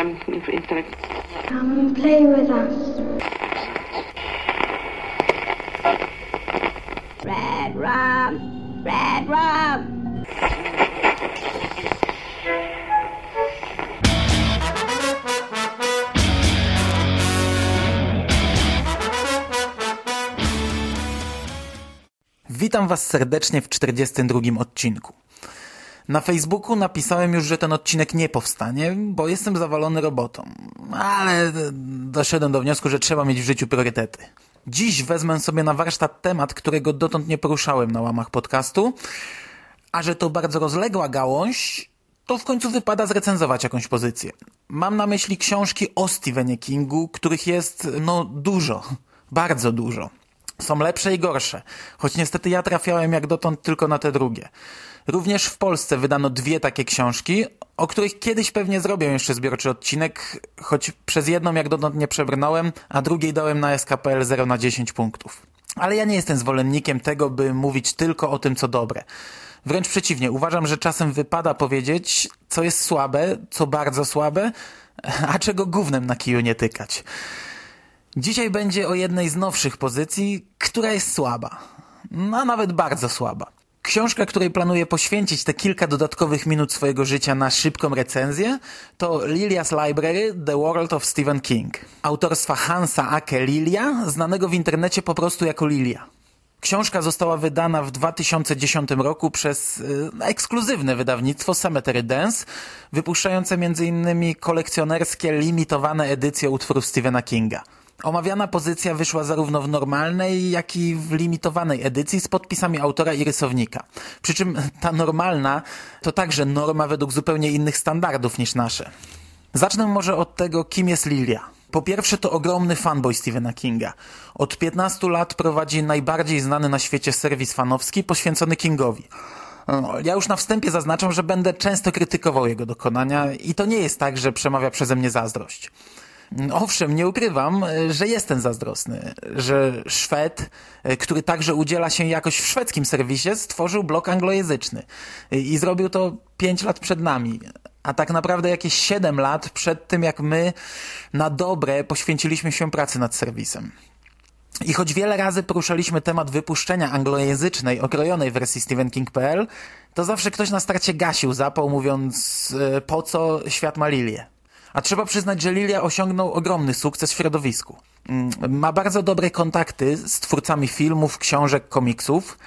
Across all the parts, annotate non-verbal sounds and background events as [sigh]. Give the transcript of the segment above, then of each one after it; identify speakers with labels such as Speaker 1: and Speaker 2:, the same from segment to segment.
Speaker 1: um, intellect.
Speaker 2: Come and play with us.
Speaker 3: Red rum, red rum.
Speaker 4: Witam Was serdecznie w 42 odcinku. Na Facebooku napisałem już, że ten odcinek nie powstanie, bo jestem zawalony robotą. Ale doszedłem do wniosku, że trzeba mieć w życiu priorytety. Dziś wezmę sobie na warsztat temat, którego dotąd nie poruszałem na łamach podcastu, a że to bardzo rozległa gałąź, to w końcu wypada zrecenzować jakąś pozycję. Mam na myśli książki o Stephenie Kingu, których jest, no, dużo. Bardzo dużo. Są lepsze i gorsze, choć niestety ja trafiałem jak dotąd tylko na te drugie. Również w Polsce wydano dwie takie książki, o których kiedyś pewnie zrobię jeszcze zbiorczy odcinek, choć przez jedną jak dotąd nie przebrnąłem, a drugiej dałem na SKPL 0 na 10 punktów. Ale ja nie jestem zwolennikiem tego, by mówić tylko o tym, co dobre. Wręcz przeciwnie, uważam, że czasem wypada powiedzieć, co jest słabe, co bardzo słabe, a czego gównem na kiju nie tykać. Dzisiaj będzie o jednej z nowszych pozycji, która jest słaba. No, nawet bardzo słaba. Książka, której planuję poświęcić te kilka dodatkowych minut swojego życia na szybką recenzję, to Lilia's Library – The World of Stephen King. Autorstwa Hansa Ake Lilia, znanego w internecie po prostu jako Lilia. Książka została wydana w 2010 roku przez y, ekskluzywne wydawnictwo Cemetery Dance, wypuszczające m.in. kolekcjonerskie, limitowane edycje utworów Stephena Kinga. Omawiana pozycja wyszła zarówno w normalnej, jak i w limitowanej edycji z podpisami autora i rysownika. Przy czym ta normalna to także norma według zupełnie innych standardów niż nasze. Zacznę może od tego, kim jest Lilia. Po pierwsze to ogromny fanboy Stephena Kinga. Od 15 lat prowadzi najbardziej znany na świecie serwis fanowski poświęcony Kingowi. No, ja już na wstępie zaznaczam, że będę często krytykował jego dokonania i to nie jest tak, że przemawia przeze mnie zazdrość. Owszem, nie ukrywam, że jestem zazdrosny, że Szwed, który także udziela się jakoś w szwedzkim serwisie, stworzył blok anglojęzyczny i zrobił to pięć lat przed nami. A tak naprawdę jakieś siedem lat przed tym, jak my na dobre poświęciliśmy się pracy nad serwisem. I choć wiele razy poruszaliśmy temat wypuszczenia anglojęzycznej, okrojonej wersji StephenKing.pl, to zawsze ktoś na starcie gasił zapał, mówiąc e, po co świat ma lilię. A trzeba przyznać, że Lilia osiągnął ogromny sukces w środowisku. Mm, ma bardzo dobre kontakty z twórcami filmów, książek, komiksów.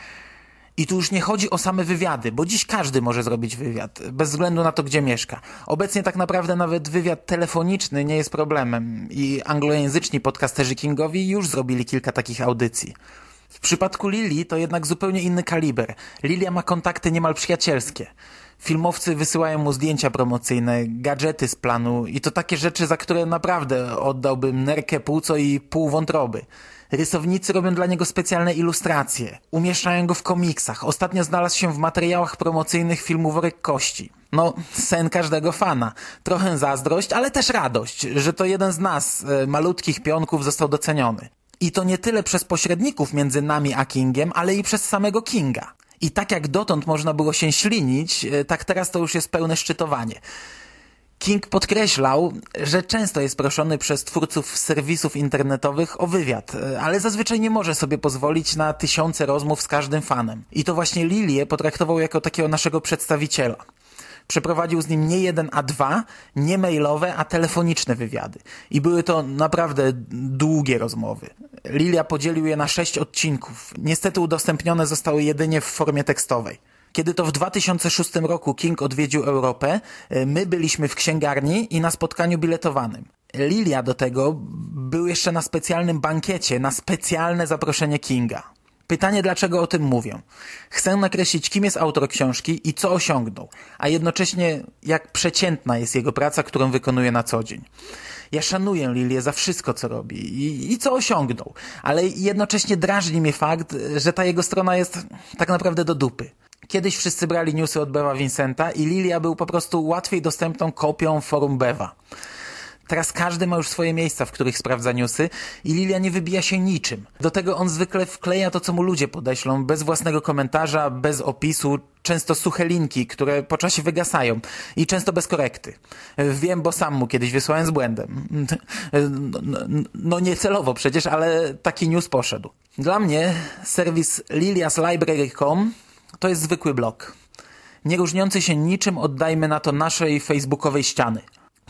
Speaker 4: I tu już nie chodzi o same wywiady, bo dziś każdy może zrobić wywiad, bez względu na to, gdzie mieszka. Obecnie tak naprawdę nawet wywiad telefoniczny nie jest problemem i anglojęzyczni podcasterzy Kingowi już zrobili kilka takich audycji. W przypadku Lili to jednak zupełnie inny kaliber. Lilia ma kontakty niemal przyjacielskie. Filmowcy wysyłają mu zdjęcia promocyjne, gadżety z planu i to takie rzeczy, za które naprawdę oddałbym nerkę, płuco i pół wątroby. Rysownicy robią dla niego specjalne ilustracje. Umieszczają go w komiksach. Ostatnio znalazł się w materiałach promocyjnych filmu Worek Kości. No, sen każdego fana. Trochę zazdrość, ale też radość, że to jeden z nas, e, malutkich pionków, został doceniony. I to nie tyle przez pośredników między nami a Kingiem, ale i przez samego Kinga. I tak jak dotąd można było się ślinić, e, tak teraz to już jest pełne szczytowanie. King podkreślał, że często jest proszony przez twórców serwisów internetowych o wywiad, e, ale zazwyczaj nie może sobie pozwolić na tysiące rozmów z każdym fanem. I to właśnie Lilię potraktował jako takiego naszego przedstawiciela. Przeprowadził z nim nie jeden, a dwa, nie mailowe, a telefoniczne wywiady. I były to naprawdę długie rozmowy. Lilia podzielił je na sześć odcinków. Niestety udostępnione zostały jedynie w formie tekstowej. Kiedy to w 2006 roku King odwiedził Europę, e, my byliśmy w księgarni i na spotkaniu biletowanym. Lilia do tego był jeszcze na specjalnym bankiecie, na specjalne zaproszenie Kinga. Pytanie, dlaczego o tym mówię? Chcę nakreślić, kim jest autor książki i co osiągnął, a jednocześnie jak przeciętna jest jego praca, którą wykonuje na co dzień. Ja szanuję Lilię za wszystko, co robi i, i co osiągnął, ale jednocześnie drażni mnie fakt, że ta jego strona jest tak naprawdę do dupy. Kiedyś wszyscy brali newsy od Bewa Vincenta i Lilia był po prostu łatwiej dostępną kopią forum Bewa. Teraz każdy ma już swoje miejsca, w których sprawdza newsy i Lilia nie wybija się niczym. Do tego on zwykle wkleja to, co mu ludzie podeślą, bez własnego komentarza, bez opisu, często suche linki, które po czasie wygasają i często bez korekty. Wiem, bo sam mu kiedyś wysłałem z błędem. No, no, no niecelowo przecież, ale taki news poszedł. Dla mnie serwis liliaslibrary.com to jest zwykły blog. Nie różniący się niczym oddajmy na to naszej facebookowej ściany.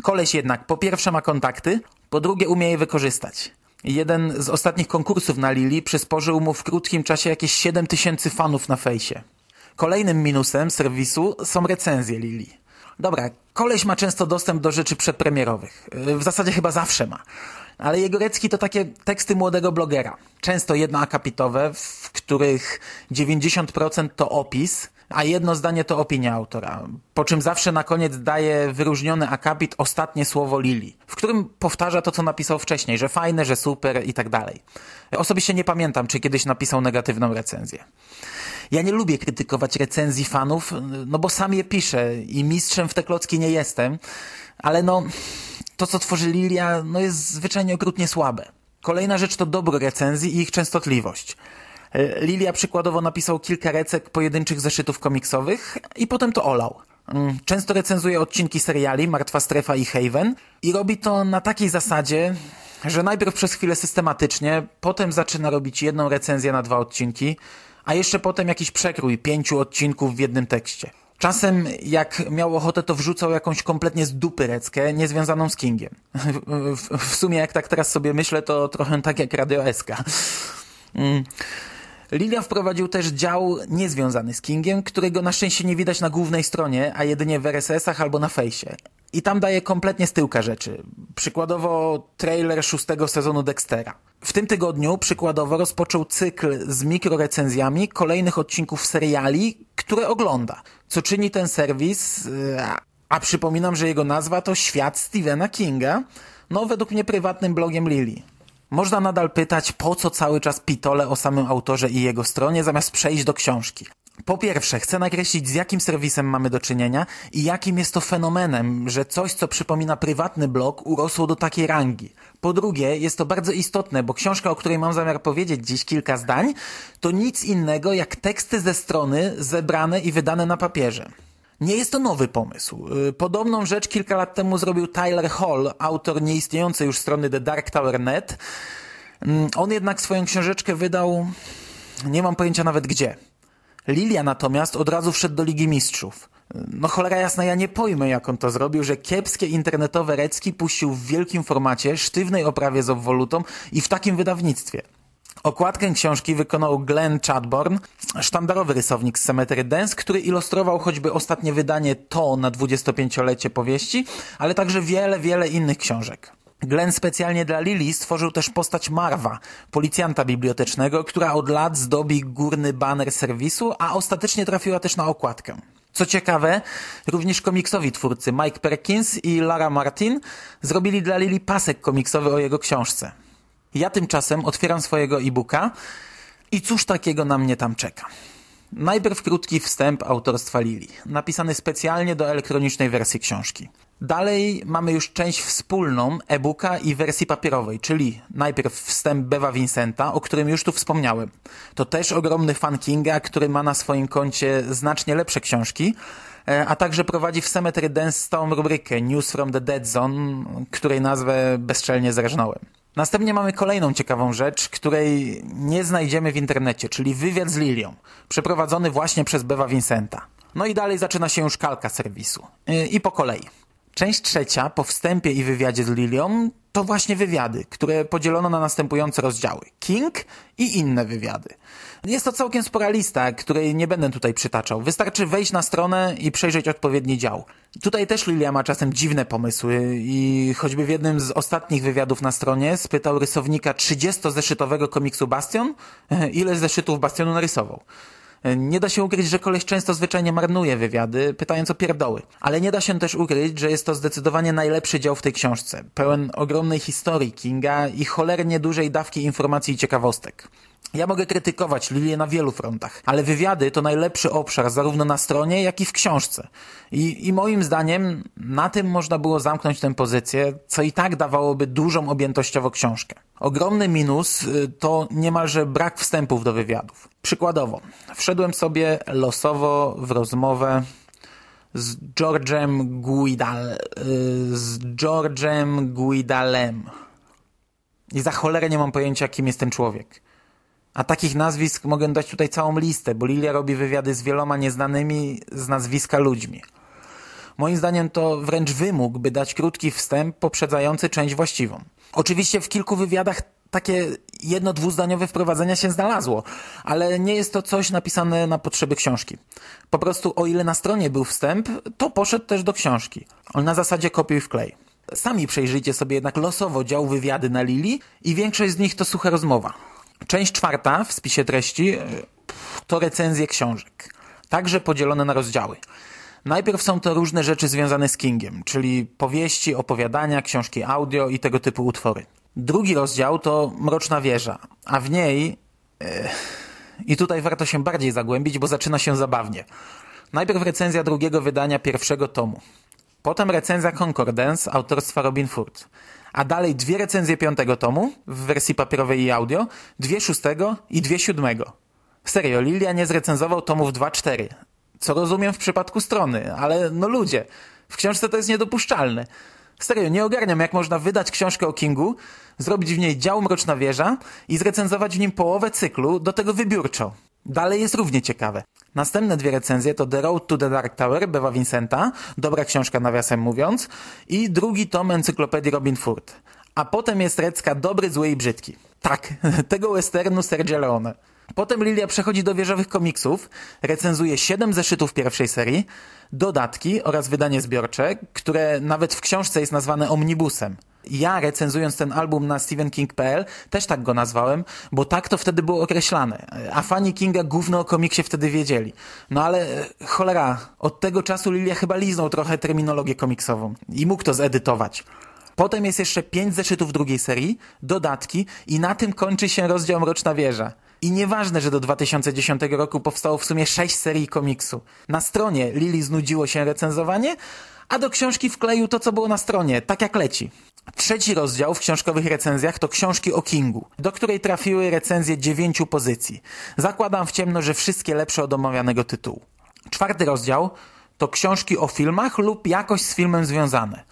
Speaker 4: Koleś jednak po pierwsze ma kontakty, po drugie umie je wykorzystać. Jeden z ostatnich konkursów na Lili przysporzył mu w krótkim czasie jakieś 7 tysięcy fanów na fejsie. Kolejnym minusem serwisu są recenzje Lili. Dobra, koleś ma często dostęp do rzeczy przedpremierowych. W zasadzie chyba zawsze ma. Ale jego recki to takie teksty młodego blogera. Często jednoakapitowe, w których 90% to opis, a jedno zdanie to opinia autora. Po czym zawsze na koniec daje wyróżniony akapit ostatnie słowo Lili, w którym powtarza to, co napisał wcześniej, że fajne, że super i tak dalej. Osobiście nie pamiętam, czy kiedyś napisał negatywną recenzję. Ja nie lubię krytykować recenzji fanów, no bo sam je piszę i mistrzem w te klocki nie jestem, ale no, to co tworzy Lilia, no jest zwyczajnie okrutnie słabe. Kolejna rzecz to dobro recenzji i ich częstotliwość. Lilia przykładowo napisał kilka recek pojedynczych zeszytów komiksowych i potem to olał. Mm, często recenzuje odcinki seriali Martwa Strefa i Haven i robi to na takiej zasadzie, że najpierw przez chwilę systematycznie, potem zaczyna robić jedną recenzję na dwa odcinki, a jeszcze potem jakiś przekrój pięciu odcinków w jednym tekście. Czasem, jak miał ochotę, to wrzucał jakąś kompletnie z dupy reckę, niezwiązaną z Kingiem. W, w, sumie, jak tak teraz sobie myślę, to trochę tak jak Radio SK. Lilia wprowadził też dział niezwiązany z Kingiem, którego na szczęście nie widać na głównej stronie, a jedynie w RSS-ach albo na fejsie. I tam daje kompletnie z tyłka rzeczy. Przykładowo trailer szóstego sezonu Dextera. W tym tygodniu przykładowo rozpoczął cykl z mikrorecenzjami kolejnych odcinków seriali, które ogląda. Co czyni ten serwis, a, a przypominam, że jego nazwa to Świat Stephena Kinga, no według mnie prywatnym blogiem Lili. Można nadal pytać, po co cały czas pitole o samym autorze i jego stronie, zamiast przejść do książki. Po pierwsze, chcę nakreślić, z jakim serwisem mamy do czynienia i jakim jest to fenomenem, że coś, co przypomina prywatny blog, urosło do takiej rangi. Po drugie, jest to bardzo istotne, bo książka, o której mam zamiar powiedzieć dziś kilka zdań, to nic innego jak teksty ze strony zebrane i wydane na papierze. Nie jest to nowy pomysł. Y, podobną rzecz kilka lat temu zrobił Tyler Hall, autor nieistniejącej już strony The Dark Tower Net. Mm, on jednak swoją książeczkę wydał, nie mam pojęcia nawet gdzie. Lilia natomiast od razu wszedł do Ligi Mistrzów. No cholera jasna, ja nie pojmę jak on to zrobił, że kiepskie internetowe recki puścił w wielkim formacie, sztywnej oprawie z obwolutą i w takim wydawnictwie. Okładkę książki wykonał Glenn Chadbourne, sztandarowy rysownik z Cemetery Dance, który ilustrował choćby ostatnie wydanie To na 25-lecie powieści, ale także wiele, wiele innych książek. Glenn specjalnie dla Lily stworzył też postać Marwa, policjanta bibliotecznego, która od lat zdobi górny baner serwisu, a ostatecznie trafiła też na okładkę. Co ciekawe, również komiksowi twórcy Mike Perkins i Lara Martin zrobili dla Lily pasek komiksowy o jego książce. Ja tymczasem otwieram swojego e-booka i cóż takiego na mnie tam czeka. Najpierw krótki wstęp autorstwa Lili, napisany specjalnie do elektronicznej wersji książki. Dalej mamy już część wspólną e-booka i wersji papierowej, czyli najpierw wstęp Bewa Vincenta, o którym już tu wspomniałem. To też ogromny fan Kinga, który ma na swoim koncie znacznie lepsze książki, e, a także prowadzi w Cemetery Dance stałą rubrykę News from the Dead Zone, której nazwę bezczelnie zrżnąłem. Następnie mamy kolejną ciekawą rzecz, której nie znajdziemy w internecie, czyli wywiad z Lilią, przeprowadzony właśnie przez Bewa Vincenta. No i dalej zaczyna się już kalka serwisu. Y, I po kolei. Część trzecia, po wstępie i wywiadzie z Lilią, to właśnie wywiady, które podzielono na następujące rozdziały. King i inne wywiady. Jest to całkiem spora lista, której nie będę tutaj przytaczał. Wystarczy wejść na stronę i przejrzeć odpowiedni dział. Tutaj też Lilia ma czasem dziwne pomysły i choćby w jednym z ostatnich wywiadów na stronie spytał rysownika 30-zeszytowego komiksu Bastion, ile zeszytów Bastionu narysował. Nie da się ukryć, że koleś często zwyczajnie marnuje wywiady, pytając o pierdoły. Ale nie da się też ukryć, że jest to zdecydowanie najlepszy dział w tej książce. Pełen ogromnej historii Kinga i cholernie dużej dawki informacji i ciekawostek. Ja mogę krytykować Lilię na wielu frontach, ale wywiady to najlepszy obszar zarówno na stronie, jak i w książce. I, I moim zdaniem na tym można było zamknąć tę pozycję, co i tak dawałoby dużą objętościowo książkę. Ogromny minus y, to niemalże brak wstępów do wywiadów. Przykładowo, wszedłem sobie losowo w rozmowę z George'em Guidal, y, z George'em Guidalem. I za cholerę nie mam pojęcia, kim jest ten człowiek. A takich nazwisk mogę dać tutaj całą listę, bo Lilia robi wywiady z wieloma nieznanymi z nazwiska ludźmi. Moim zdaniem to wręcz wymóg, by dać krótki wstęp poprzedzający część właściwą. Oczywiście w kilku wywiadach takie jedno, dwuzdaniowe wprowadzenia się znalazło, ale nie jest to coś napisane na potrzeby książki. Po prostu o ile na stronie był wstęp, to poszedł też do książki. On na zasadzie kopiuj wklej. Sami przejrzyjcie sobie jednak losowo dział wywiady na Lili i większość z nich to sucha rozmowa. Część czwarta w spisie treści e, to recenzje książek, także podzielone na rozdziały. Najpierw są to różne rzeczy związane z Kingiem, czyli powieści, opowiadania, książki audio i tego typu utwory. Drugi rozdział to Mroczna Wieża, a w niej... E, I tutaj warto się bardziej zagłębić, bo zaczyna się zabawnie. Najpierw recenzja drugiego wydania pierwszego tomu. Potem recenzja Concordance autorstwa Robin Ford a dalej dwie recenzje piątego tomu w wersji papierowej i audio, dwie szóstego i dwie siódmego. Serio, Lilia nie zrecenzował tomów 2-4, co rozumiem w przypadku strony, ale no ludzie, w książce to jest niedopuszczalne. Serio, nie ogarniam, jak można wydać książkę o Kingu, zrobić w niej dział Mroczna Wieża i zrecenzować w nim połowę cyklu, do tego wybiórczo. Dalej jest równie ciekawe. Następne dwie recenzje to The Road to the Dark Tower Bewa Vincenta, dobra książka nawiasem mówiąc, i drugi tom encyklopedii Robin Ford. A potem jest Recka Dobry, Zły i Brzydki. Tak, [laughs] tego westernu Sergio Leone. Potem Lilia przechodzi do wieżowych komiksów, recenzuje siedem zeszytów pierwszej serii, dodatki oraz wydanie zbiorcze, które nawet w książce jest nazwane omnibusem. Ja recenzując ten album na stephenking.pl też tak go nazwałem, bo tak to wtedy było określane. A fani Kinga gówno o komiksie wtedy wiedzieli. No ale e, cholera, od tego czasu Lilia chyba liznął trochę terminologię komiksową i mógł to zedytować. Potem jest jeszcze pięć zeszytów drugiej serii, dodatki i na tym kończy się rozdział Mroczna Wieża. I nieważne, że do 2010 roku powstało w sumie sześć serii komiksu. Na stronie Lili znudziło się recenzowanie, a do książki wkleił to, co było na stronie, tak jak leci. Trzeci rozdział w książkowych recenzjach to książki o Kingu, do której trafiły recenzje dziewięciu pozycji. Zakładam w ciemno, że wszystkie lepsze od omawianego tytułu. Czwarty rozdział to książki o filmach lub jakoś z filmem związane.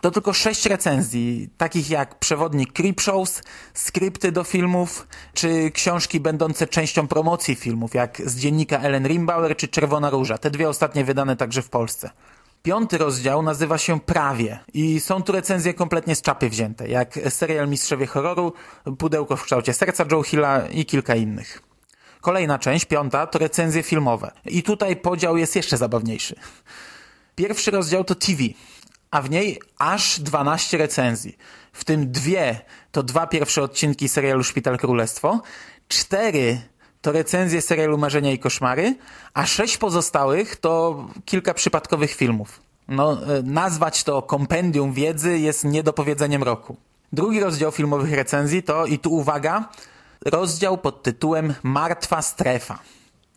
Speaker 4: To tylko sześć recenzji, takich jak przewodnik Creepshows, skrypty do filmów, czy książki będące częścią promocji filmów, jak z dziennika Ellen Rimbauer czy Czerwona Róża, te dwie ostatnie wydane także w Polsce. Piąty rozdział nazywa się Prawie i są tu recenzje kompletnie z czapy wzięte, jak serial Mistrzowie Horroru, Pudełko w kształcie serca Joe Hilla i kilka innych. Kolejna część, piąta, to recenzje filmowe. I tutaj podział jest jeszcze zabawniejszy. Pierwszy rozdział to TV, a w niej aż 12 recenzji. W tym dwie to dwa pierwsze odcinki serialu Szpital Królestwo, cztery to recenzje serialu Marzenia i Koszmary, a sześć pozostałych to kilka przypadkowych filmów. No, e, nazwać to kompendium wiedzy jest niedopowiedzeniem roku. Drugi rozdział filmowych recenzji to, i tu uwaga, rozdział pod tytułem Martwa Strefa.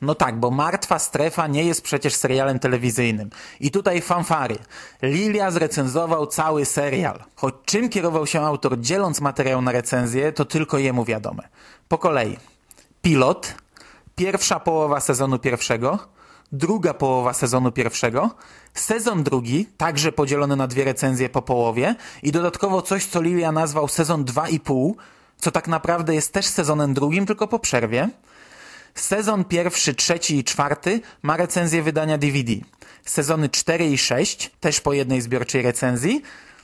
Speaker 4: No tak, bo Martwa Strefa nie jest przecież serialem telewizyjnym. I tutaj fanfary. Lilia zrecenzował cały serial. Choć czym kierował się autor dzieląc materiał na recenzję, to tylko jemu wiadome. Po kolei pilot, pierwsza połowa sezonu pierwszego, druga połowa sezonu pierwszego, sezon drugi, także podzielony na dwie recenzje po połowie i dodatkowo coś, co Lilia nazwał sezon 2,5, co tak naprawdę jest też sezonem drugim, tylko po przerwie. Sezon pierwszy, trzeci i czwarty ma recenzję wydania DVD. Sezony 4 i 6 też po jednej zbiorczej recenzji,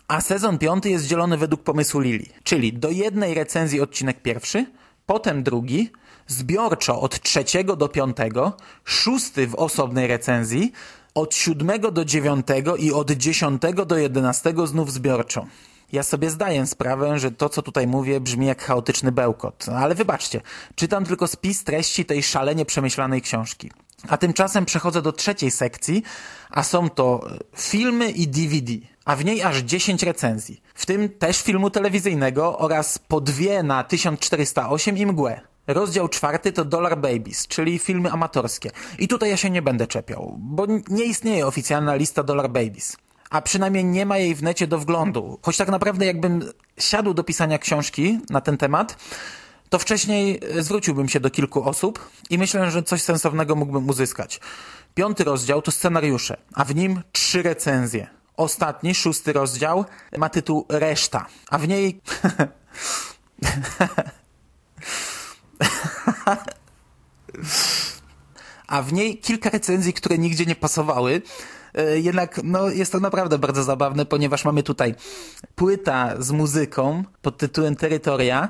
Speaker 4: a sezon piąty jest dzielony według pomysłu Lili, czyli do jednej recenzji odcinek pierwszy, potem drugi, zbiorczo od trzeciego do piątego, szósty w osobnej recenzji, od siódmego do dziewiątego i od dziesiątego do jedenastego znów zbiorczo. Ja sobie zdaję sprawę, że to, co tutaj mówię, brzmi jak chaotyczny bełkot, ale wybaczcie, czytam tylko spis treści tej szalenie przemyślanej książki. A tymczasem przechodzę do trzeciej sekcji, a są to filmy i DVD, a w niej aż 10 recenzji, w tym też filmu telewizyjnego oraz po dwie na 1408 i mgłę. Rozdział czwarty to Dollar Babies, czyli filmy amatorskie. I tutaj ja się nie będę czepiał, bo nie istnieje oficjalna lista Dollar Babies. A przynajmniej nie ma jej w necie do wglądu. Choć tak naprawdę jakbym siadł do pisania książki na ten temat, to wcześniej zwróciłbym się do kilku osób i myślę, że coś sensownego mógłbym uzyskać. Piąty rozdział to scenariusze, a w nim trzy recenzje. Ostatni, szósty rozdział ma tytuł Reszta, a w niej... [laughs] a w niej kilka recenzji, które nigdzie nie pasowały. E, jednak no, jest to naprawdę bardzo zabawne, ponieważ mamy tutaj płyta z muzyką pod tytułem Terytoria,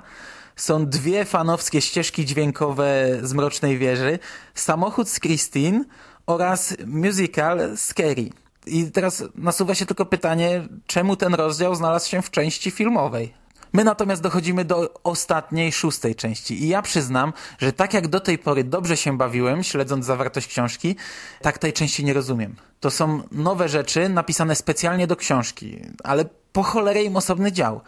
Speaker 4: są dwie fanowskie ścieżki dźwiękowe z Mrocznej Wieży, samochód z Christine oraz musical Scary. I teraz nasuwa się tylko pytanie, czemu ten rozdział znalazł się w części filmowej? My natomiast dochodzimy do ostatniej, szóstej części. I ja przyznam, że tak jak do tej pory dobrze się bawiłem, śledząc zawartość książki, tak tej części nie rozumiem. To są nowe rzeczy napisane specjalnie do książki, ale po cholerę im osobny dział.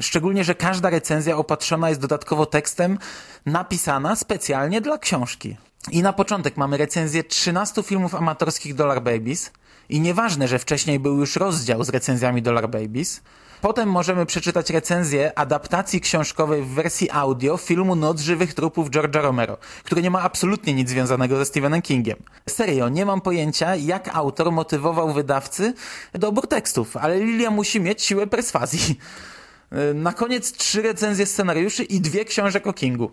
Speaker 4: Szczególnie, że każda recenzja opatrzona jest dodatkowo tekstem napisana specjalnie dla książki. I na początek mamy recenzję 13 filmów amatorskich Dollar Babies. I nieważne, że wcześniej był już rozdział z recenzjami Dollar Babies. Potem możemy przeczytać recenzję adaptacji książkowej w wersji audio filmu Noc żywych trupów George'a Romero, który nie ma absolutnie nic związanego ze Stephenem Kingiem. Serio, nie mam pojęcia, jak autor motywował wydawcy do dobór tekstów, ale Lilia musi mieć siłę perswazji. Na koniec trzy recenzje scenariuszy i dwie książek o Kingu.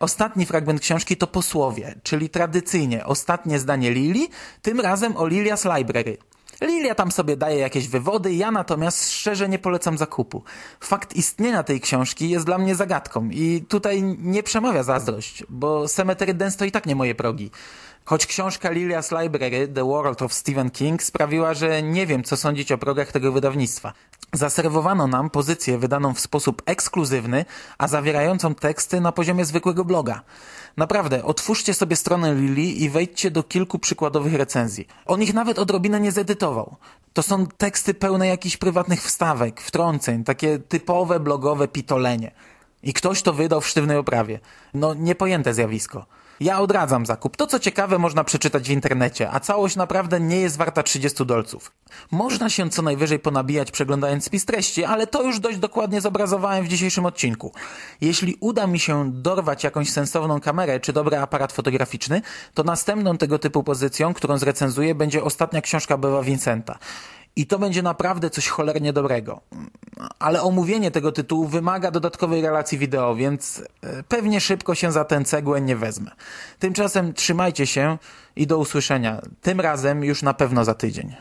Speaker 4: Ostatni fragment książki to posłowie, czyli tradycyjnie ostatnie zdanie Lili, tym razem o Lilia's Library. Lilia tam sobie daje jakieś wywody, ja natomiast szczerze nie polecam zakupu. Fakt istnienia tej książki jest dla mnie zagadką i tutaj nie przemawia zazdrość, bo Cemetery Dance to i tak nie moje progi. Choć książka Lilia's Library, The World of Stephen King sprawiła, że nie wiem co sądzić o progach tego wydawnictwa. Zaserwowano nam pozycję wydaną w sposób ekskluzywny, a zawierającą teksty na poziomie zwykłego bloga. Naprawdę, otwórzcie sobie stronę Lili i wejdźcie do kilku przykładowych recenzji. On ich nawet odrobinę nie zedytował. To są teksty pełne jakichś prywatnych wstawek, wtrąceń, takie typowe blogowe pitolenie. I ktoś to wydał w sztywnej oprawie. No, niepojęte zjawisko. Ja odradzam zakup. To co ciekawe można przeczytać w internecie, a całość naprawdę nie jest warta 30 dolców. Można się co najwyżej ponabijać przeglądając spis treści, ale to już dość dokładnie zobrazowałem w dzisiejszym odcinku. Jeśli uda mi się dorwać jakąś sensowną kamerę czy dobry aparat fotograficzny, to następną tego typu pozycją, którą zrecenzuję, będzie ostatnia książka Bewa Vincenta. I to będzie naprawdę coś cholernie dobrego. Ale omówienie tego tytułu wymaga dodatkowej relacji wideo, więc e, pewnie szybko się za tę cegłę nie wezmę. Tymczasem trzymajcie się i do usłyszenia. Tym razem już na pewno za tydzień.